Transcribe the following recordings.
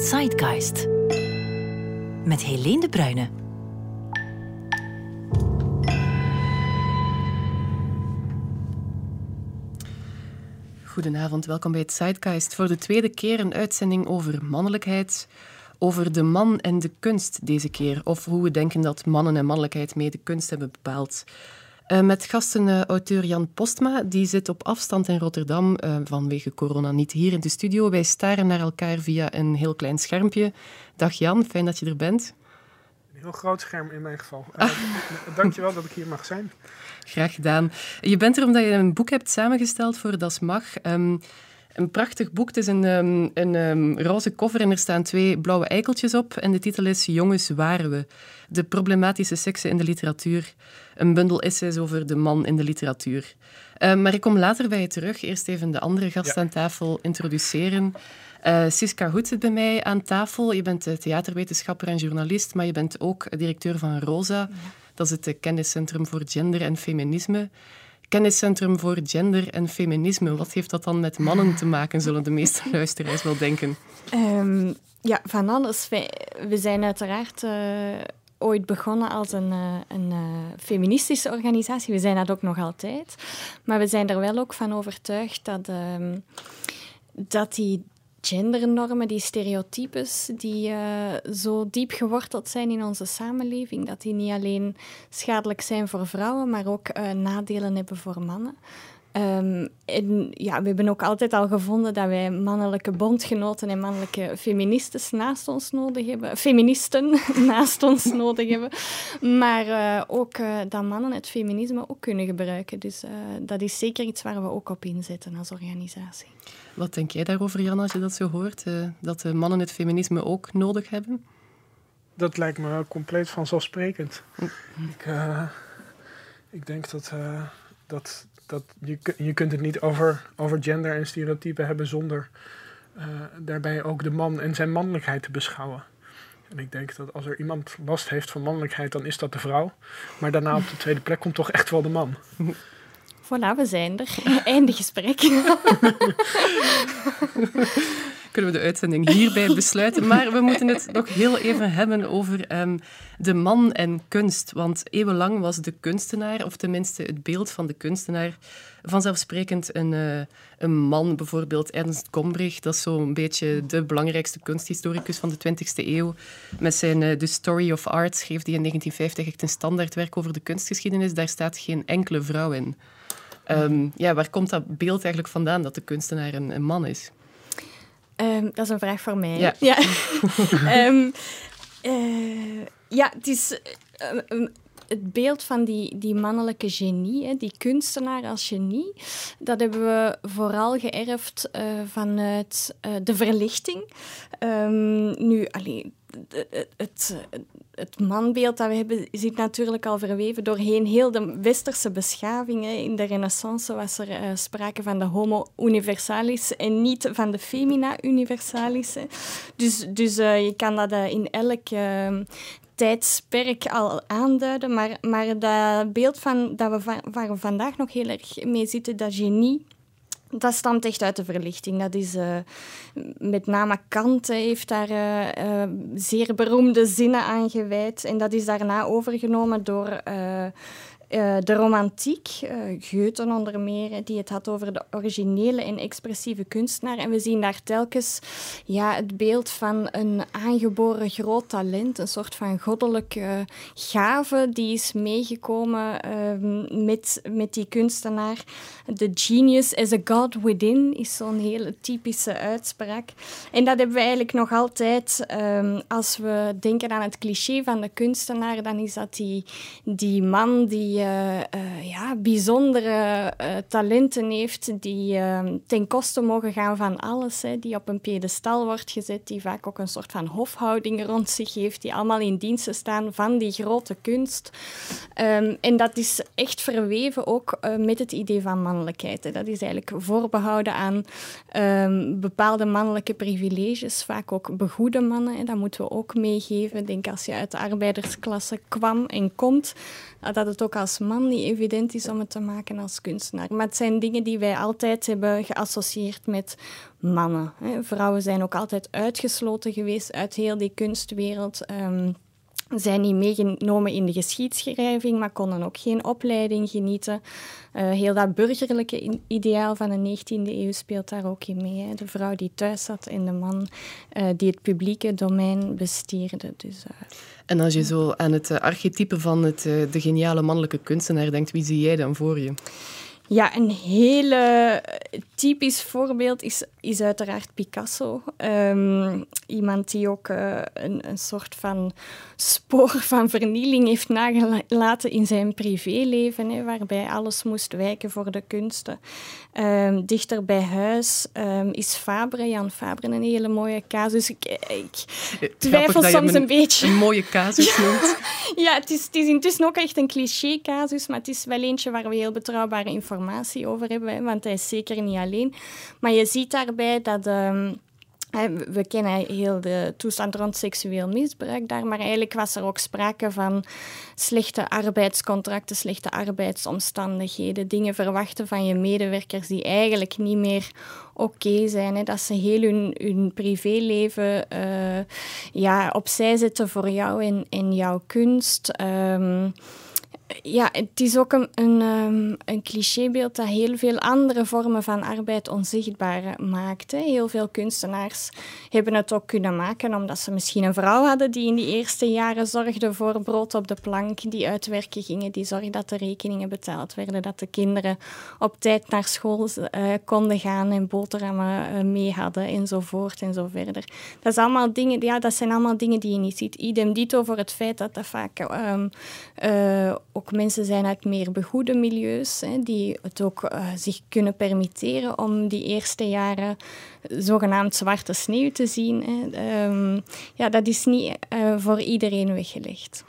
Zeitgeist. Met Helene de Bruyne. Goedenavond, welkom bij het. Voor de tweede keer een uitzending over mannelijkheid. Over de man en de kunst deze keer. Of hoe we denken dat mannen en mannelijkheid mee de kunst hebben bepaald. Uh, met gasten uh, auteur Jan Postma, die zit op afstand in Rotterdam uh, vanwege corona niet hier in de studio. Wij staren naar elkaar via een heel klein schermpje. Dag Jan, fijn dat je er bent. Een heel groot scherm in mijn geval. Ah. Dankjewel dat ik hier mag zijn. Graag gedaan. Je bent er omdat je een boek hebt samengesteld voor Das Mag. Um, een prachtig boek. Het is een, um, een um, roze cover en er staan twee blauwe eikeltjes op. En de titel is Jongens, waren we? De problematische seksen in de literatuur. Een bundel essays over de man in de literatuur. Uh, maar ik kom later bij je terug. Eerst even de andere gast ja. aan tafel introduceren. Uh, Siska Hoed zit bij mij aan tafel. Je bent theaterwetenschapper en journalist, maar je bent ook directeur van ROSA. Ja. Dat is het kenniscentrum voor gender en feminisme. Kenniscentrum voor Gender en Feminisme. Wat heeft dat dan met mannen te maken, zullen de meeste luisteraars wel denken? Um, ja, van alles. We, we zijn uiteraard uh, ooit begonnen als een, uh, een uh, feministische organisatie. We zijn dat ook nog altijd. Maar we zijn er wel ook van overtuigd dat, um, dat die gendernormen, die stereotypes, die uh, zo diep geworteld zijn in onze samenleving, dat die niet alleen schadelijk zijn voor vrouwen, maar ook nadelen hebben voor mannen. Um, en ja, we hebben ook altijd al gevonden dat wij mannelijke bondgenoten en mannelijke feministes naast ons nodig hebben. Feministen naast ons nodig hebben. Maar uh, ook uh, dat mannen het feminisme ook kunnen gebruiken. Dus uh, dat is zeker iets waar we ook op inzetten als organisatie. Wat denk jij daarover, Jan, als je dat zo hoort? dat de mannen het feminisme ook nodig hebben? Dat lijkt me compleet vanzelfsprekend. ik, ik denk dat, dat dat je, je kunt het niet over, over gender en stereotypen hebben zonder uh, daarbij ook de man en zijn mannelijkheid te beschouwen. En ik denk dat als er iemand last heeft van mannelijkheid, dan is dat de vrouw. Maar daarna op de tweede plek komt toch echt wel de man. Voilà, we zijn er. Einde gesprek. kunnen we de uitzending hierbij besluiten. Maar we moeten het nog heel even hebben over um, de man en kunst. Want eeuwenlang was de kunstenaar, of tenminste het beeld van de kunstenaar, vanzelfsprekend een, uh, een man. Bijvoorbeeld Ernst Gombrich, dat is zo'n beetje de belangrijkste kunsthistoricus van de 20e eeuw. Met zijn uh, The Story of Art schreef hij in 1950 echt een standaardwerk over de kunstgeschiedenis. Daar staat geen enkele vrouw in. Um, ja, waar komt dat beeld eigenlijk vandaan dat de kunstenaar een, een man is? Um, dat is een vraag voor mij. Ja. Ja, um, uh, ja het is uh, het beeld van die, die mannelijke genie, hè, die kunstenaar als genie, dat hebben we vooral geërfd uh, vanuit de verlichting. Um, nu, allee, het, het, het manbeeld dat we hebben zit natuurlijk al verweven doorheen heel de westerse beschaving. In de renaissance was er sprake van de homo universalis en niet van de femina universalis. Dus, dus je kan dat in elk tijdsperk al aanduiden. Maar, maar dat beeld van, dat we van, waar we vandaag nog heel erg mee zitten, dat genie dat stamt echt uit de verlichting. Dat is uh, met name Kant heeft daar uh, zeer beroemde zinnen aan gewijd. En dat is daarna overgenomen door uh, de romantiek, uh, Goethe onder meer, die het had over de originele en expressieve kunstenaar. En we zien daar telkens ja, het beeld van een aangeboren groot talent, een soort van goddelijke gave die is meegekomen uh, met, met die kunstenaar. The genius as a god within is zo'n hele typische uitspraak. En dat hebben we eigenlijk nog altijd, um, als we denken aan het cliché van de kunstenaar, dan is dat die, die man die uh, ja, bijzondere uh, talenten heeft die ehm, ten koste mogen gaan van alles. Hè, die op een piedestal wordt gezet, die vaak ook een soort van hofhouding rond zich heeft, die allemaal in diensten staan van die grote kunst. Um, en dat is echt verweven ook met het idee van mannelijkheid. Hè. Dat is eigenlijk voorbehouden aan um, bepaalde mannelijke privileges, vaak ook begoede mannen. Hè. Dat moeten we ook meegeven. Ik denk als je uit de arbeidersklasse kwam en komt, dat het ook al als man niet evident is om het te maken als kunstenaar. Maar het zijn dingen die wij altijd hebben geassocieerd met mannen. Vrouwen zijn ook altijd uitgesloten geweest uit heel die kunstwereld. Um, zijn niet meegenomen in de geschiedschrijving, maar konden ook geen opleiding genieten. Uh, heel dat burgerlijke ideaal van de 19e eeuw speelt daar ook in mee. Hè. De vrouw die thuis zat en de man uh, die het publieke domein bestierde. Dus, uh, en als je zo aan het archetype van het, de geniale mannelijke kunstenaar denkt, wie zie jij dan voor je? Ja, een hele typisch voorbeeld is, is uiteraard Picasso. Um, iemand die ook uh, een, een soort van spoor van vernieling heeft nagelaten in zijn privéleven, hè, waarbij alles moest wijken voor de kunsten. Um, dichter bij huis um, is Fabre, Jan Fabre, een hele mooie casus. Ik, ik twijfel soms een, een, beetje. Een mooie casus noemt. ja, het is, het is intussen ook echt een cliché casus, maar het is wel eentje waar we heel betrouwbare informatie over hebben, want hij is zeker niet alleen. Maar je ziet daarbij dat... Um, we kennen heel de toestand rond seksueel misbruik daar, maar eigenlijk was er ook sprake van slechte arbeidscontracten, slechte arbeidsomstandigheden, dingen verwachten van je medewerkers die eigenlijk niet meer oké zijn. Hè. Dat ze heel hun, hun privéleven uh, ja, opzij zetten voor jou en, en jouw kunst. Um, ja, het is ook een, een, ehm, een, clichébeeld dat heel veel andere vormen van arbeid onzichtbaar maakt. Hè. Heel veel kunstenaars hebben het ook kunnen maken omdat ze misschien een vrouw hadden die in die eerste jaren zorgde voor brood op de plank, die uitwerken gingen, die zorgde dat de rekeningen betaald werden, dat de kinderen op tijd naar school uh, konden gaan en boterhammen uh, mee hadden enzovoort en zo verder. Dat, is allemaal dingen, ja, dat zijn allemaal dingen die je niet ziet. Idem dito voor het feit dat dat vaak um, ook mensen zijn uit meer begoede milieus, hè, die het ook uh, zich kunnen permitteren om die eerste jaren zogenaamd zwarte sneeuw te zien. Hè. Um, ja, dat is niet uh, voor iedereen weggelegd.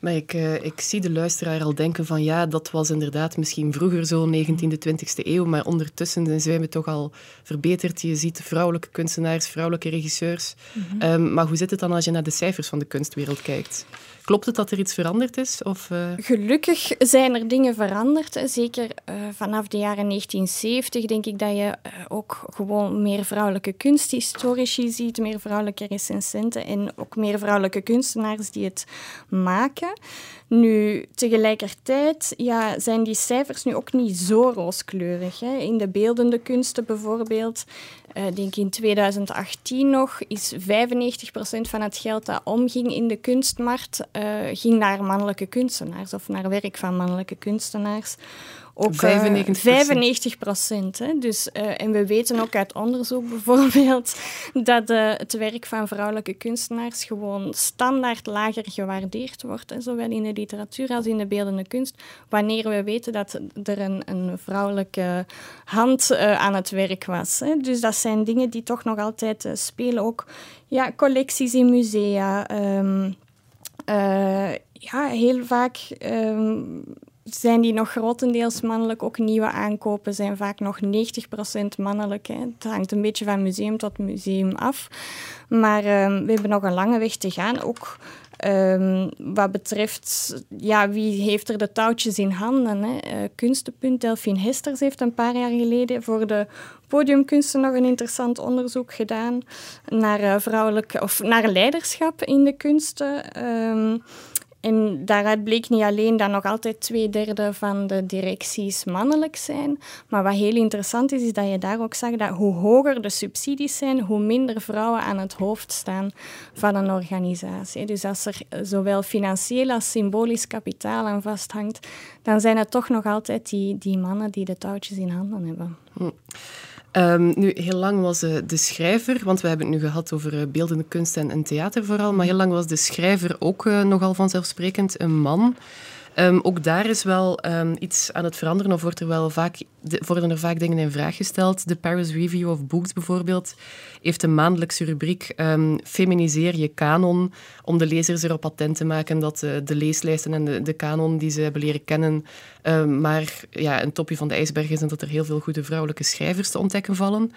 Maar ik, uh, ik zie de luisteraar al denken van ja, dat was inderdaad misschien vroeger zo 19e, 20e eeuw, maar ondertussen zijn we toch al verbeterd. Je ziet vrouwelijke kunstenaars, vrouwelijke regisseurs. Mm -hmm. um, maar hoe zit het dan als je naar de cijfers van de kunstwereld kijkt? Klopt het dat er iets veranderd is? Of, uh... Gelukkig zijn er dingen veranderd. Zeker uh, vanaf de jaren 1970 denk ik dat je uh, ook gewoon meer vrouwelijke kunsthistorici ziet, meer vrouwelijke recensenten en ook meer vrouwelijke kunstenaars die het maken. Nu, tegelijkertijd ja, zijn die cijfers nu ook niet zo rooskleurig. Hè. In de beeldende kunsten bijvoorbeeld, uh, denk in 2018 nog, is 95% van het geld dat omging in de kunstmarkt, uh, ging naar mannelijke kunstenaars of naar werk van mannelijke kunstenaars ook 95 eh, procent. Dus, uh, en we weten ook uit onderzoek bijvoorbeeld dat uh, het werk van vrouwelijke kunstenaars gewoon standaard lager gewaardeerd wordt, hè, zowel in de literatuur als in de beeldende kunst, wanneer we weten dat er een, een vrouwelijke hand uh, aan het werk was. Hè. Dus dat zijn dingen die toch nog altijd spelen. Ook ja, collecties in musea. Um, ja, heel vaak um, zijn die nog grotendeels mannelijk. Ook nieuwe aankopen zijn vaak nog 90% mannelijk. Het hangt een beetje van museum tot museum af. Maar um, we hebben nog een lange weg te gaan. Ook um, wat betreft ja, wie heeft er de touwtjes in handen. Hè. Uh, Kunstenpunt Delphine Hesters heeft een paar jaar geleden voor de podiumkunsten nog een interessant onderzoek gedaan naar, uh, vrouwelijk, of naar leiderschap in de kunsten. Um, en daaruit bleek niet alleen dat nog altijd twee derde van de directies mannelijk zijn, maar wat heel interessant is, is dat je daar ook zag dat hoe hoger de subsidies zijn, hoe minder vrouwen aan het hoofd staan van een organisatie. Dus als er zowel financieel als symbolisch kapitaal aan vasthangt, dan zijn het toch nog altijd die, die mannen die de touwtjes in handen hebben. Hm. Um, nu, heel lang was uh, de schrijver, want we hebben het nu gehad over uh, beeldende kunst en, en, theater vooral, maar heel lang was de schrijver ook uh, nogal vanzelfsprekend een man. Um, ook daar is wel um, iets aan het veranderen, of wordt er wel vaak, de, worden er vaak dingen in vraag gesteld. De Paris Review of Books bijvoorbeeld heeft een maandelijkse rubriek um, Feminiseer je kanon, om de lezers erop attent te maken dat de leeslijsten en de, de kanon die ze hebben leren kennen, maar ja, een topje van de ijsberg is en dat er heel veel goede vrouwelijke schrijvers te ontdekken vallen.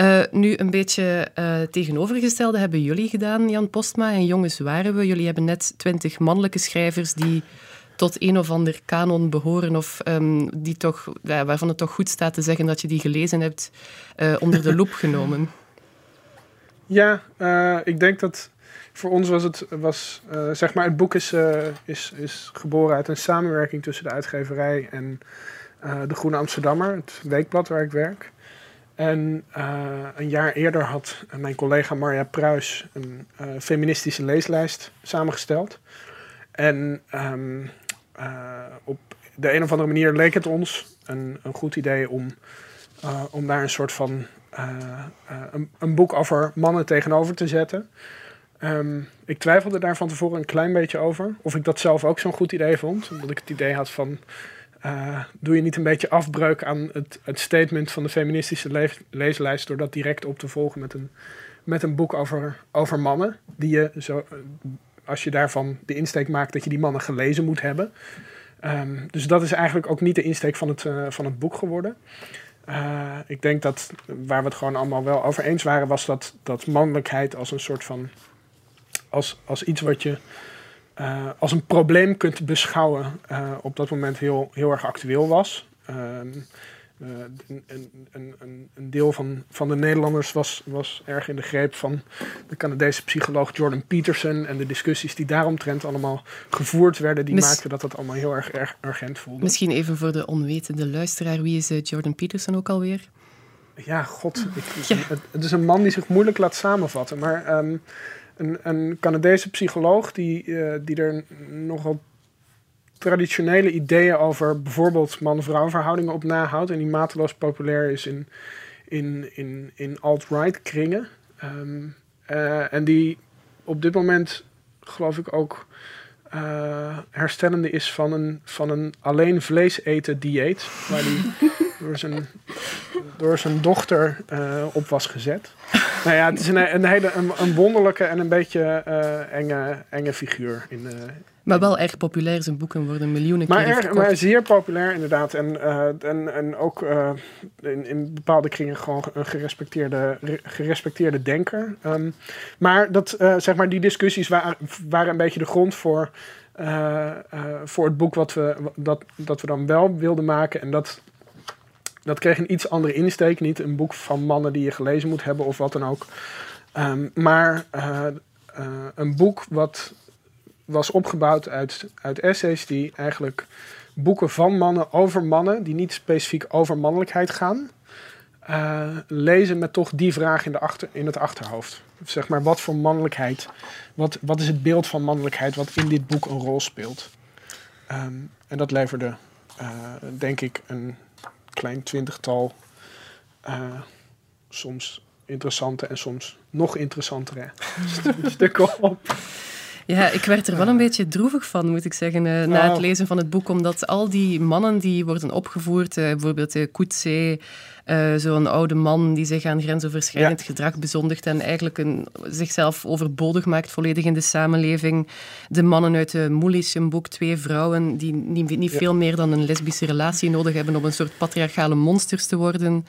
Uh, nu, een beetje uh, tegenovergestelde hebben jullie gedaan, Jan Postma en Jongens Waren we. Jullie hebben net twintig mannelijke schrijvers die tot een of ander kanon behoren of ehm, die toch, ja, waarvan het toch goed staat te zeggen dat je die gelezen hebt, uh, onder de loep genomen? Ja, uh, ik denk dat voor ons was het, was, uh, zeg maar, het boek is, is, is geboren uit een samenwerking tussen de uitgeverij en de Groene Amsterdammer, het weekblad waar ik werk. En een jaar eerder had mijn collega Marja Pruis een feministische leeslijst samengesteld. En um, op de een of andere manier leek het ons een, een goed idee om, uh, om daar een soort van uh, een, een, boek over mannen tegenover te zetten. Um, ik twijfelde daar van tevoren een klein beetje over. Of ik dat zelf ook zo'n goed idee vond. Omdat ik het idee had van. doe je niet een beetje afbreuk aan het, het statement van de feministische le leeslijst. door dat direct op te volgen met een, met een boek over, over mannen. Die je zo als je daarvan de insteek maakt dat je die mannen gelezen moet hebben. Um, dus dat is eigenlijk ook niet de insteek van het, uh, van het boek geworden. Uh, ik denk dat waar we het gewoon allemaal wel over eens waren, was dat, dat mannelijkheid als een soort van. als, als iets wat je. Uh, als een probleem kunt beschouwen, op dat moment heel, heel erg actueel was. Um, uh, een, een, een, een, deel van, van de Nederlanders was, was erg in de greep van de Canadese psycholoog Jordan Peterson. En de discussies die daaromtrent allemaal gevoerd werden, die maakten dat dat allemaal heel erg, erg urgent voelde. Misschien even voor de onwetende luisteraar, wie is uh, Jordan Peterson ook alweer? Ja, god. Ik, ja. Het, het, is een man die zich moeilijk laat samenvatten. Maar um, een, een Canadese psycholoog die, uh, die er nogal traditionele ideeën over bijvoorbeeld man-vrouw verhoudingen op nahoudt. En die mateloos populair is in, in, in, in alt-right kringen. Um, uh, en die op dit moment, geloof ik, ook uh, herstellende is van een, van een alleen vlees eten dieet. Waar die door zijn, door zijn dochter uh, op was gezet. nou ja, het is een, een hele een, een wonderlijke en een beetje enge, enge figuur in, maar wel erg populair. Zijn boeken worden miljoenen maar keer erg, Maar zeer populair inderdaad. En, uh, en, en ook uh, in, in bepaalde kringen gewoon een gerespecteerde, gerespecteerde denker. Um, maar, dat, uh, zeg maar die discussies waren, waren een beetje de grond voor, voor het boek wat we, dat, dat we dan wel wilden maken. En dat, dat kreeg een iets andere insteek. Niet een boek van mannen die je gelezen moet hebben of wat dan ook. Um, maar een boek wat was opgebouwd uit, uit essays die eigenlijk boeken van mannen over mannen, die niet specifiek over mannelijkheid gaan, uh, lezen met toch die vraag in, de achter, in het achterhoofd. Zeg maar, wat voor mannelijkheid, wat, wat is het beeld van mannelijkheid wat in dit boek een rol speelt? Um, en dat leverde, uh, denk ik, een klein twintigtal uh, soms interessante en soms nog interessantere stukken op. Ja, ik werd er wel een beetje droevig van, moet ik zeggen, uh, na het lezen van het boek. Omdat al die mannen die worden opgevoerd, uh, bijvoorbeeld uh, Koetsé, uh, zo'n oude man die zich aan grensoverschrijdend ja. gedrag bezondigt en eigenlijk een, zichzelf overbodig maakt volledig in de samenleving. De mannen uit de Moelisch, een boek, twee vrouwen die niet, niet ja. veel meer dan een lesbische relatie nodig hebben om een soort patriarchale monsters te worden.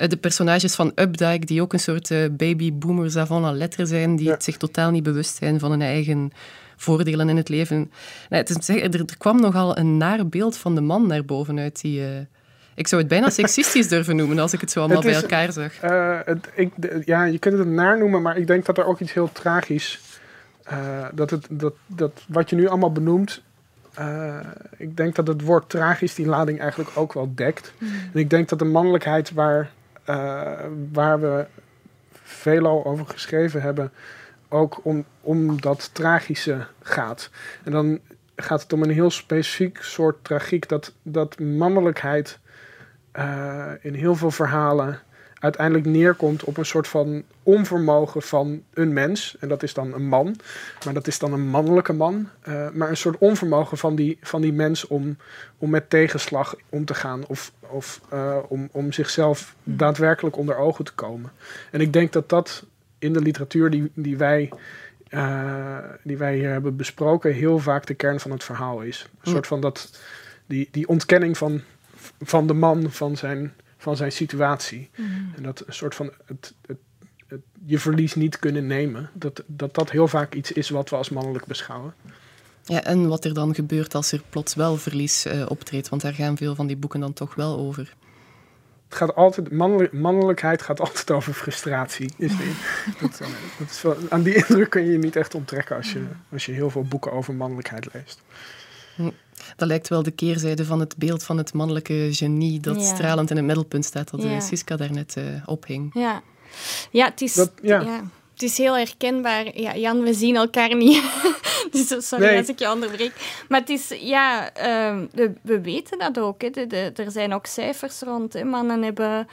Uh, de personages van Updike, die ook een soort uh, babyboomers avant la lettre zijn, die ja. zich totaal niet bewust zijn van hun eigen voordelen in het leven. Nee, het is, er, er kwam nogal een naar beeld van de man naar boven uit die... Ik zou het bijna seksistisch durven noemen als ik het zo allemaal het is, bij elkaar zag. Uh, het, ik, ja, je kunt het naar noemen, maar ik denk dat er ook iets heel tragisch... Uh, dat, het, dat, dat wat je nu allemaal benoemt... Uh, ik denk dat het woord tragisch die lading eigenlijk ook wel dekt. Mm. En ik denk dat de mannelijkheid waar, waar we veel over geschreven hebben... ook om, om dat tragische gaat. En dan gaat het om een heel specifiek soort tragiek... dat, dat mannelijkheid uh, in heel veel verhalen uiteindelijk neerkomt op een soort van onvermogen van een mens. En dat is dan een man, maar dat is dan een mannelijke man. Uh, maar een soort onvermogen van die, van die mens om, om met tegenslag om te gaan of, of uh, om, om zichzelf daadwerkelijk onder ogen te komen. En ik denk dat dat in de literatuur die, die, wij, uh, die wij hier hebben besproken heel vaak de kern van het verhaal is. Een soort van dat, die, die ontkenning van van de man, van zijn, van zijn situatie. Mm. En dat een soort van het, het, je verlies niet kunnen nemen, dat, dat dat heel vaak iets is wat we als mannelijk beschouwen. Ja, en wat er dan gebeurt als er plots wel verlies uh, optreedt, want daar gaan veel van die boeken dan toch wel over. Het gaat altijd, mannelijkheid gaat altijd over frustratie. Is dat, uh, dat is wel, aan die indruk kun je je niet echt onttrekken als je, als je heel veel boeken over mannelijkheid leest. Hm. Dat lijkt wel de keerzijde van het beeld van het mannelijke genie dat stralend in het middelpunt staat, dat ja. Siska daarnet uh, ophing. Ja, ja het is... ja het is heel herkenbaar. Ja, Jan, we zien elkaar niet. dus sorry als ik je onderbreek. Maar het is, ja, uh, we, we, weten dat ook. Hè. De, er zijn ook cijfers rond. Hè. Mannen hebben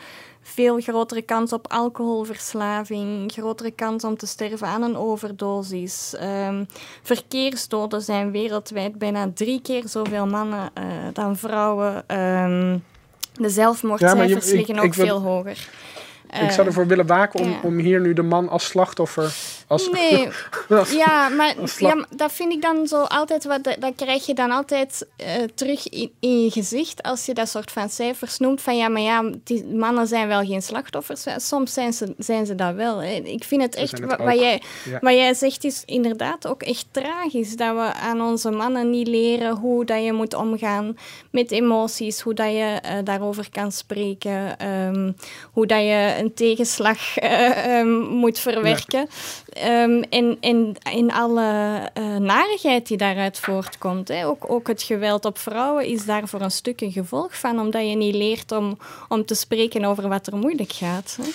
veel grotere kans op alcoholverslaving, grotere kans om te sterven aan een overdosis. Um, verkeersdoden zijn wereldwijd bijna drie keer zoveel mannen uh, dan vrouwen. Um, de zelfmoordcijfers liggen ook veel hoger ik zou ervoor willen waken om, om hier nu de man als slachtoffer. Als, nee, ja, maar ja, dat vind ik dan zo altijd. Wat, dat krijg je dan altijd uh, terug in, in, je gezicht als je dat soort van cijfers noemt. Van ja, maar ja, die mannen zijn wel geen slachtoffers. Soms zijn ze, zijn ze dat wel. Hè. Ik vind het echt, wat, wat, jij, ja. wat jij zegt, is inderdaad ook echt tragisch. Dat we aan onze mannen niet leren hoe dat je moet omgaan met emoties, hoe dat je uh, daarover kan spreken, um, hoe dat je een tegenslag uh, um, moet verwerken. Ja. Um, en, en in alle uh, narigheid die daaruit voortkomt. Hè. Ook, ook het geweld op vrouwen is daar voor een stuk een gevolg van, omdat je niet leert om, om te spreken over wat er moeilijk gaat. Hè.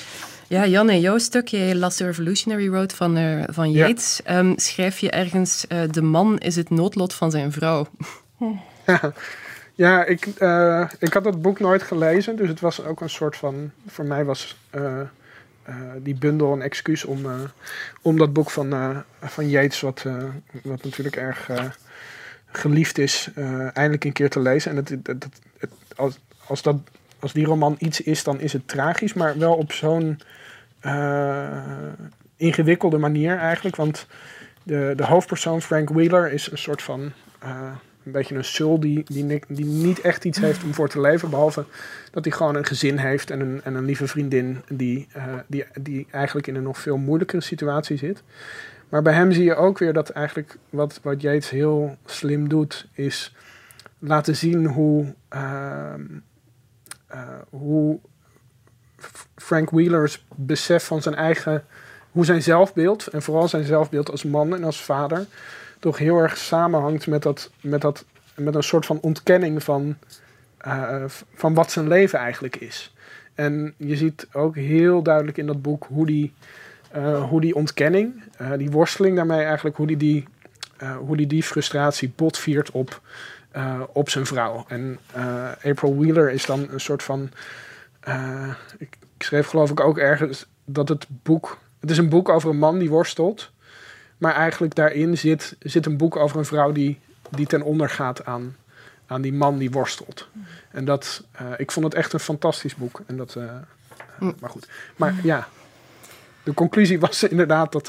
Ja, Jan, in jouw stuk, jij las The Revolutionary Road van, uh, van Yates, ja. um, schrijf je ergens, uh, de man is het noodlot van zijn vrouw. Ja. Ja, ik, uh, ik had dat boek nooit gelezen, dus het was ook een soort van. Voor mij was uh, die bundel een excuus om, om dat boek van, van Yates, wat, wat natuurlijk erg geliefd is, eindelijk een keer te lezen. En het, als, als, dat, als die roman iets is, dan is het tragisch, maar wel op zo'n ingewikkelde manier eigenlijk. Want de, de hoofdpersoon, Frank Wheeler, is een soort van een beetje een sul die, die, die, niet echt iets heeft om voor te leven. Behalve dat hij gewoon een gezin heeft en een, en een lieve vriendin die, uh, die, die eigenlijk in een nog veel moeilijkere situatie zit. Maar bij hem zie je ook weer dat eigenlijk wat, wat Yates heel slim doet, is laten zien hoe, uh, uh, hoe Frank Wheeler's besef van zijn eigen, hoe zijn zelfbeeld, en vooral zijn zelfbeeld als man en als vader, toch heel erg samenhangt met, dat, met, dat, met een soort van ontkenning van, uh, van wat zijn leven eigenlijk is. En je ziet ook heel duidelijk in dat boek hoe die, uh, hoe die ontkenning, uh, die worsteling daarmee eigenlijk, hoe die die, hoe die, die frustratie botviert op, op zijn vrouw. En April Wheeler is dan een soort van. Ik schreef geloof ik ook ergens dat het boek. Het is een boek over een man die worstelt. Maar eigenlijk daarin zit, zit een boek over een vrouw die, die ten onder gaat aan, aan die man die worstelt. En dat, uh, ik vond het echt een fantastisch boek. En dat, uh, uh, maar goed. Maar ja, de conclusie was inderdaad dat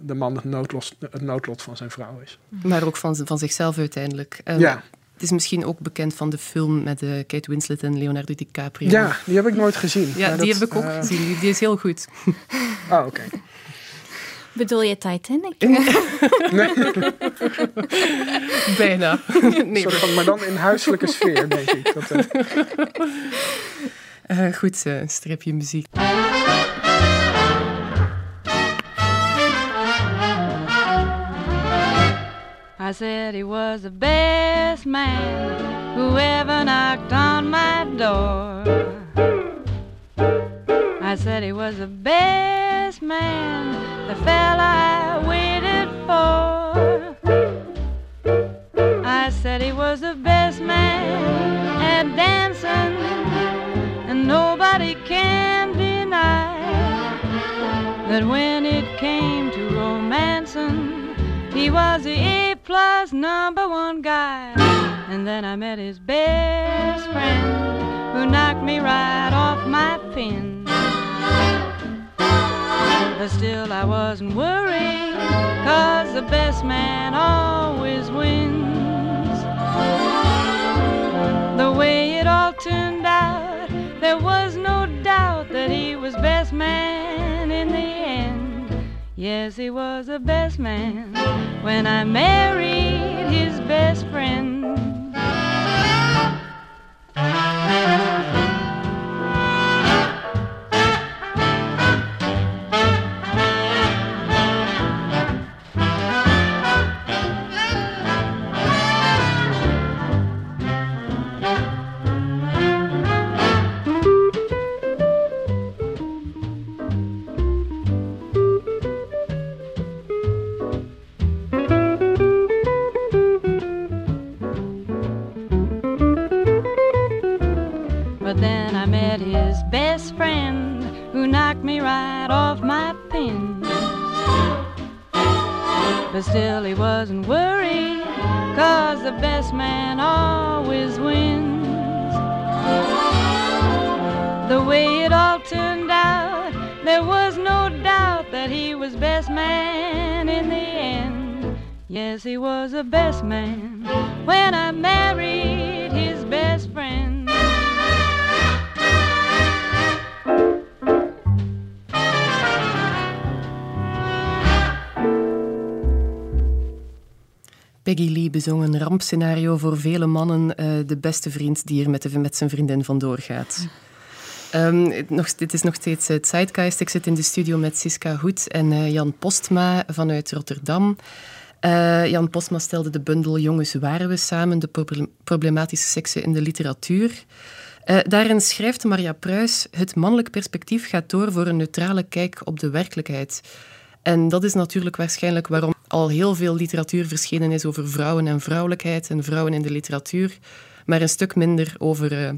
de man het noodlot, het noodlot van zijn vrouw is. Maar ook van, van zichzelf uiteindelijk. Um, ja. Het is misschien ook bekend van de film met uh, Kate Winslet en Leonardo DiCaprio. Ja, die heb ik nooit gezien. Ja, die heb ik ook gezien. Die, die, is heel goed. Ah, oké. Bedoel je Titanic? Nee. Bijna. Nee, van, maar dan in huiselijke sfeer, denk ik. Dat, uh... Uh, goed, uh, stripje muziek. I said he was the best man who ever knocked on my door. I said he was the best man, the fella I waited for. I said he was the best man at dancing, and nobody can deny that when it came to romancing, he was the A plus number one guy. And then I met his best friend who knocked me right off my pin. But still I wasn't worried, cause the best man always wins. The way it all turned out, there was no doubt that he was best man in the end. Yes, he was the best man when I married his best friend. Rampscenario voor vele mannen, uh, de beste vriend die er met, de, met zijn vriendin vandoor gaat. Um, nog, dit is nog steeds het Zeitgeist. Ik zit in de studio met Siska Hoed en uh, Jan Postma vanuit Rotterdam. Uh, Jan Postma stelde de bundel Jongens waren we samen, de problematische seksen in de literatuur. daarin schrijft Maria Pruis, het mannelijk perspectief gaat door voor een neutrale kijk op de werkelijkheid. En dat is natuurlijk waarschijnlijk waarom al heel veel literatuur verschenen is over vrouwen en vrouwelijkheid en vrouwen in de literatuur, maar een stuk minder over uh,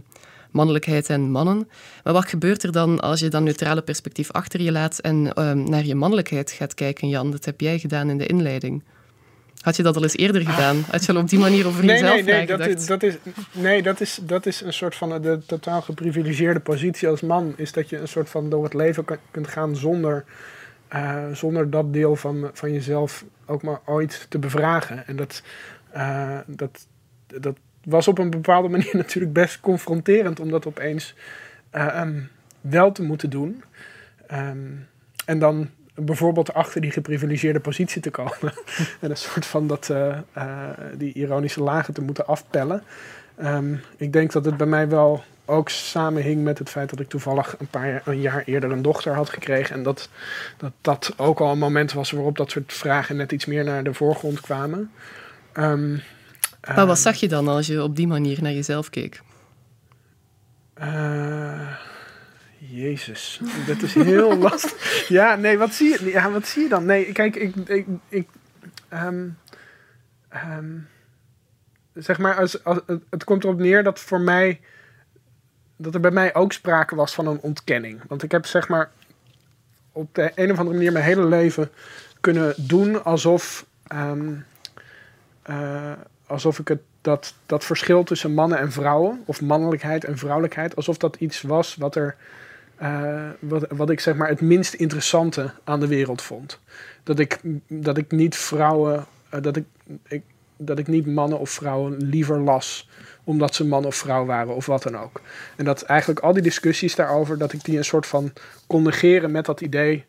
mannelijkheid en mannen. Maar wat gebeurt er dan als je dat neutrale perspectief achter je laat en uh, naar je mannelijkheid gaat kijken, Jan? Dat heb jij gedaan in de inleiding. Had je dat al eens eerder gedaan? Had je al op die manier over nee, jezelf nee, nee, dat is, dat is, nee, dat is, dat is een soort van de totaal geprivilegeerde positie als man. Is dat je een soort van door het leven kunt gaan zonder uh, zonder dat deel van, van jezelf ook maar ooit te bevragen. En dat, uh, dat, dat was op een bepaalde manier natuurlijk best confronterend om dat opeens uh, wel te moeten doen. Um, en dan bijvoorbeeld achter die geprivilegeerde positie te komen. en een soort van dat, die ironische lagen te moeten afpellen. Um, ik denk dat het bij mij wel ook samenhing met het feit dat ik toevallig een paar jaar, een jaar eerder een dochter had gekregen. En dat, dat dat ook al een moment was waarop dat soort vragen net iets meer naar de voorgrond kwamen. Um, maar wat ehm, zag je dan als je op die manier naar jezelf keek? Uh, Jezus, dat is heel lastig. Ja, nee, wat zie je, ja, wat zie je dan? Nee, kijk, ik. ik, ik um, zeg maar, als, als, het komt erop neer dat voor mij dat er bij mij ook sprake was van een ontkenning. Want ik heb zeg maar op de een of andere manier mijn hele leven kunnen doen alsof, um, uh, alsof ik het, dat, dat verschil tussen mannen en vrouwen, of mannelijkheid en vrouwelijkheid, alsof dat iets was wat er. Uh, wat, wat ik zeg maar het minst interessante aan de wereld vond. Dat ik, dat ik niet vrouwen, uh, dat, ik, ik, dat ik niet mannen of vrouwen liever las omdat ze man of vrouw waren of wat dan ook. En dat eigenlijk al die discussies daarover, dat ik die een soort van kon negeren met dat idee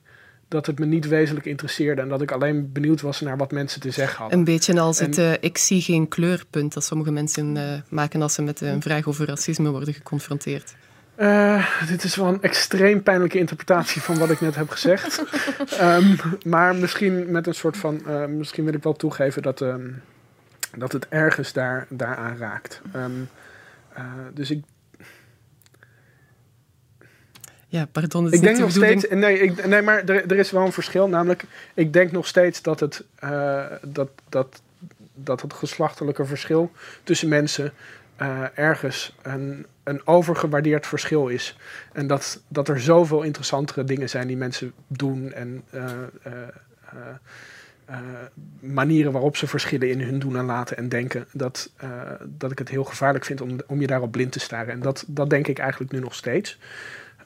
dat het me niet wezenlijk interesseerde en dat ik alleen benieuwd was naar wat mensen te zeggen hadden. Een beetje als het uh, ik zie geen kleurpunt dat sommige mensen uh, maken als ze met een vraag over racisme worden geconfronteerd. Uh, dit is wel een extreem pijnlijke interpretatie van wat ik net heb gezegd. um, maar misschien met een soort van. misschien wil ik wel toegeven dat. Um, dat het ergens daar, daaraan raakt. Um, uh, dus ik. Ja, pardon. Ik denk nog steeds. Nee, ik, nee maar er, er is wel een verschil. Namelijk, ik denk nog steeds dat het, uh, dat, dat, dat het geslachtelijke verschil tussen mensen uh, ergens een, een overgewaardeerd verschil is. En dat, dat er zoveel interessantere dingen zijn die mensen doen en. Uh, manieren waarop ze verschillen in hun doen en laten en denken, dat, uh, dat ik het heel gevaarlijk vind om, om je daarop blind te staren. En dat, dat denk ik eigenlijk nu nog steeds.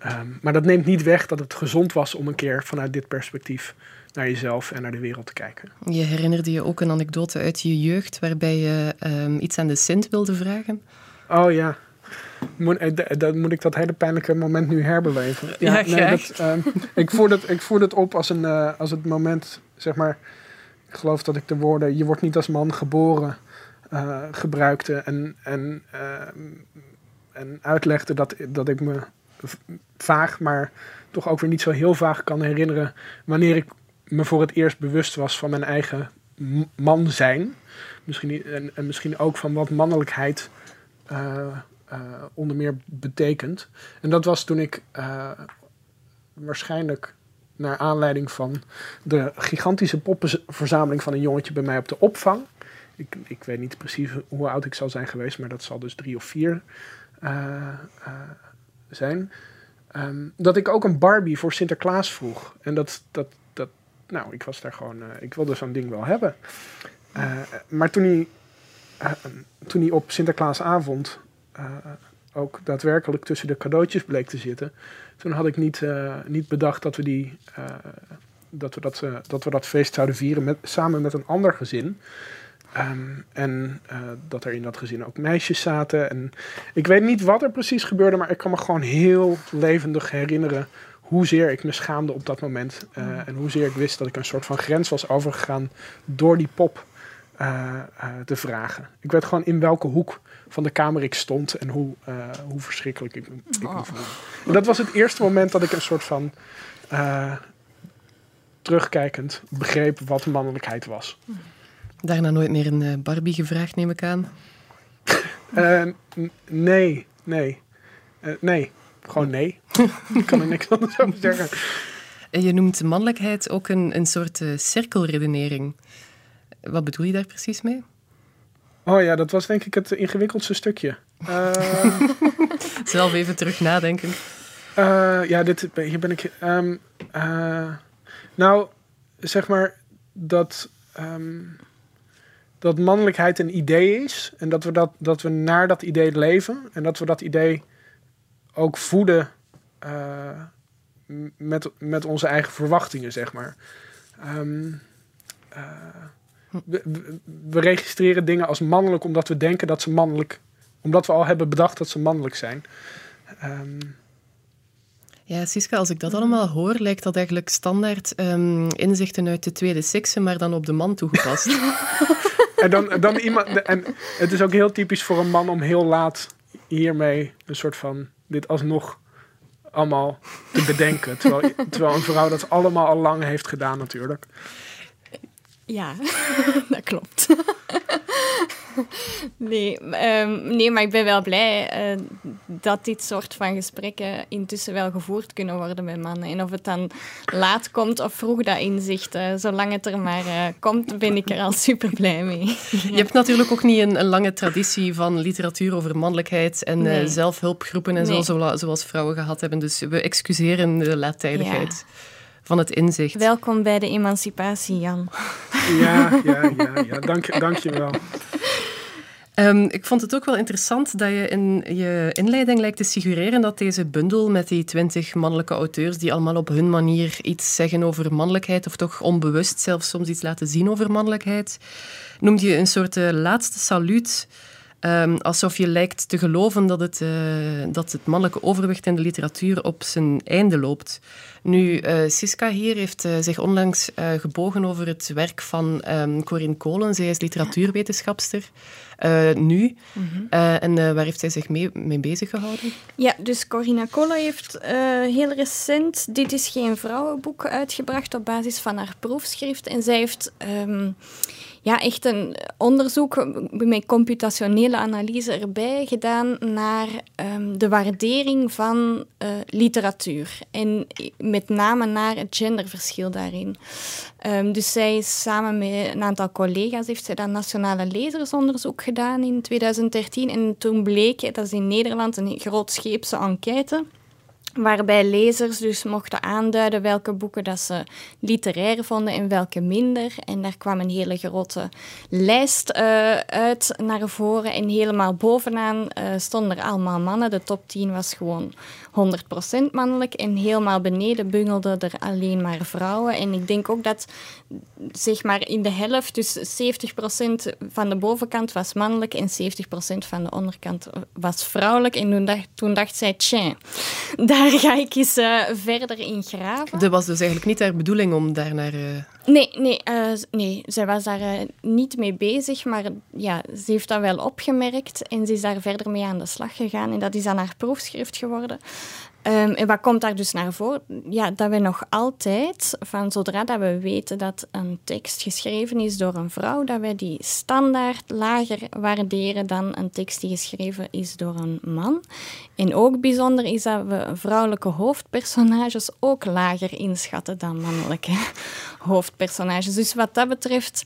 Um, maar dat neemt niet weg dat het gezond was om een keer vanuit dit perspectief naar jezelf en naar de wereld te kijken. Je herinnerde je ook een anekdote uit je jeugd waarbij je um, iets aan de Sint wilde vragen? Oh ja. Moet, eh, dat, moet ik dat hele pijnlijke moment nu herbeleven? Ja, nee, dat, ehm, ik, voer dat, ik voer dat op als, een, uh, als het moment, zeg maar... Geloof dat ik de woorden... Je wordt niet als man geboren uh, gebruikte. En, en, ehm, en uitlegde dat, dat ik me vaag, maar toch ook weer niet zo heel vaag kan herinneren... wanneer ik me voor het eerst bewust was van mijn eigen man zijn. Misschien, en, en misschien ook van wat mannelijkheid uh, onder meer betekent. En dat was toen ik waarschijnlijk naar aanleiding van de gigantische poppenverzameling van een jongetje bij mij op de opvang. Ik, ik weet niet precies hoe oud ik zal zijn geweest, maar dat zal dus drie of vier zijn. Um, dat ik ook een Barbie voor Sinterklaas vroeg. En dat, dat, dat nou, ik was daar gewoon, ik wilde zo'n ding wel hebben. maar toen hij, toen hij op Sinterklaasavond ook daadwerkelijk tussen de cadeautjes bleek te zitten. Toen had ik niet, uh, niet bedacht dat we, die, uh, dat, we dat, dat we dat feest zouden vieren met, samen met een ander gezin. Um, en dat er in dat gezin ook meisjes zaten. En ik weet niet wat er precies gebeurde, maar ik kan me gewoon heel levendig herinneren hoezeer ik me schaamde op dat moment. Mm. En hoezeer ik wist dat ik een soort van grens was overgegaan door die pop te vragen. Ik weet gewoon in welke hoek van de kamer ik stond en hoe, uh, hoe verschrikkelijk ik, ik me oh. voelde. En dat was het eerste moment dat ik een soort van uh, terugkijkend begreep wat mannelijkheid was. Daarna nooit meer een uh, Barbie gevraagd, neem ik aan? nee, nee. nee, gewoon nee. ik kan er niks anders over zeggen. En je noemt mannelijkheid ook een, een soort cirkelredenering. Wat bedoel je daar precies mee? Oh ja, dat was denk ik het ingewikkeldste stukje. Uh, Zelf even terug nadenken. Uh, ja, dit, hier ben ik. Um, uh, nou, zeg maar dat, um, dat mannelijkheid een idee is. En dat we, dat, dat we naar dat idee leven. En dat we dat idee ook voeden met, met onze eigen verwachtingen, zeg maar. Um, we, we, registreren dingen als mannelijk omdat we denken dat ze mannelijk, omdat we al hebben bedacht dat ze mannelijk zijn. Um, ja, Siska, als ik dat allemaal hoor, lijkt dat eigenlijk standaard um, inzichten uit de tweede sekse, maar dan op de man toegepast. en, dan, dan iemand, en het is ook heel typisch voor een man om heel laat hiermee een soort van dit alsnog allemaal te bedenken. Terwijl, terwijl een vrouw dat allemaal al lang heeft gedaan natuurlijk. Ja, dat klopt. nee, um, nee, maar ik ben wel blij uh, dat dit soort van gesprekken intussen wel gevoerd kunnen worden met mannen. En of het dan laat komt of vroeg, dat inzicht, uh, zolang het er maar uh, komt, ben ik er al super blij mee. Je hebt natuurlijk ook niet een, een, lange traditie van literatuur over mannelijkheid en nee. zelfhulpgroepen en nee. zo, zoals vrouwen gehad hebben. Dus we excuseren de laattijdigheid. Ja van het inzicht. Welkom bij de emancipatie, Jan. Ja, ja, ja, ja. Dank, dank je wel. Um, ik vond het ook wel interessant dat je in je inleiding lijkt te figureren dat deze bundel met die twintig mannelijke auteurs die allemaal op hun manier iets zeggen over mannelijkheid, of toch onbewust zelfs soms iets laten zien over mannelijkheid, noemde je een soort uh, laatste saluut Um, alsof je lijkt te geloven dat het, uh, dat het mannelijke overwicht in de literatuur op zijn einde loopt. Nu, uh, Siska hier heeft uh, zich onlangs gebogen over het werk van um, Corinne Kolen. Zij is literatuurwetenschapster. nu. Mm -hmm. en waar heeft zij zich mee, mee bezig gehouden? Ja, dus Corinna Kolen heeft heel recent Dit is geen vrouwenboek uitgebracht op basis van haar proefschrift. En zij heeft... Um, ja, echt een onderzoek met computationele analyse erbij gedaan naar um, de waardering van uh, literatuur. En met name naar het genderverschil daarin. Um, dus zij is samen met een aantal collega's heeft zij dat nationale lezersonderzoek gedaan in 2013. En toen bleek, dat is in Nederland een grootscheepse enquête waarbij lezers dus mochten aanduiden welke boeken dat ze literair vonden en welke minder. En daar kwam een hele grote lijst uh, uit naar voren. En helemaal bovenaan uh, stonden er allemaal mannen. De top 10 was gewoon 100% mannelijk. En helemaal beneden bungelden er alleen maar vrouwen. En ik denk ook dat zeg maar in de helft, dus 70% van de bovenkant was mannelijk en 70% van de onderkant was vrouwelijk. En toen dacht, toen dacht zij, tja, daar ga ik eens uh, verder in graven. Dat was dus eigenlijk niet haar bedoeling om daar naar... Uh... Nee, nee, uh, nee, zij was daar niet mee bezig, maar ja, ze heeft dat wel opgemerkt en ze is daar verder mee aan de slag gegaan. En dat is dan haar proefschrift geworden. Um, en wat komt daar dus naar voren? Ja, dat we nog altijd, van zodra dat we weten dat een tekst geschreven is door een vrouw, dat wij die standaard lager waarderen dan een tekst die geschreven is door een man. En ook bijzonder is dat we vrouwelijke hoofdpersonages ook lager inschatten dan mannelijke hoofdpersonages. Dus wat dat betreft,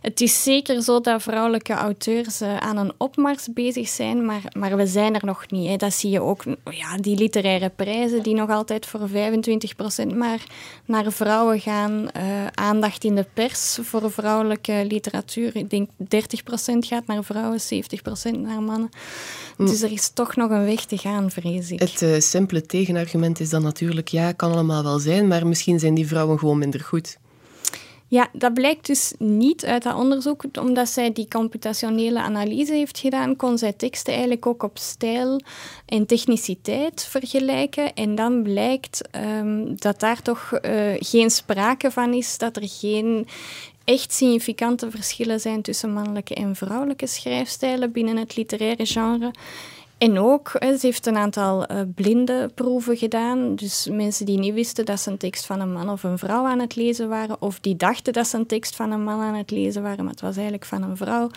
het is zeker zo dat vrouwelijke auteurs uh, aan een opmars bezig zijn, maar, maar we zijn er nog niet. Hè. Dat zie je ook, ja, die literaire prijzen die nog altijd voor 25% maar naar vrouwen gaan. Uh, aandacht in de pers voor vrouwelijke literatuur. Ik denk 30% gaat naar vrouwen, 70% naar mannen. Mm. Dus er is toch nog een weg te gaan, vrees ik. Het uh, simpele tegenargument is dan natuurlijk, ja, kan allemaal wel zijn, maar misschien zijn die vrouwen gewoon minder goed. Ja, dat blijkt dus niet uit dat onderzoek. Omdat zij die computationele analyse heeft gedaan, kon zij teksten eigenlijk ook op stijl en techniciteit vergelijken. En dan blijkt um, dat daar toch uh, geen sprake van is, dat er geen echt significante verschillen zijn tussen mannelijke en vrouwelijke schrijfstijlen binnen het literaire genre. En ook, ze heeft een aantal uh, blinde proeven gedaan. Dus mensen die niet wisten dat ze een tekst van een man of een vrouw aan het lezen waren, of die dachten dat ze een tekst van een man aan het lezen waren, maar het was eigenlijk van een vrouw.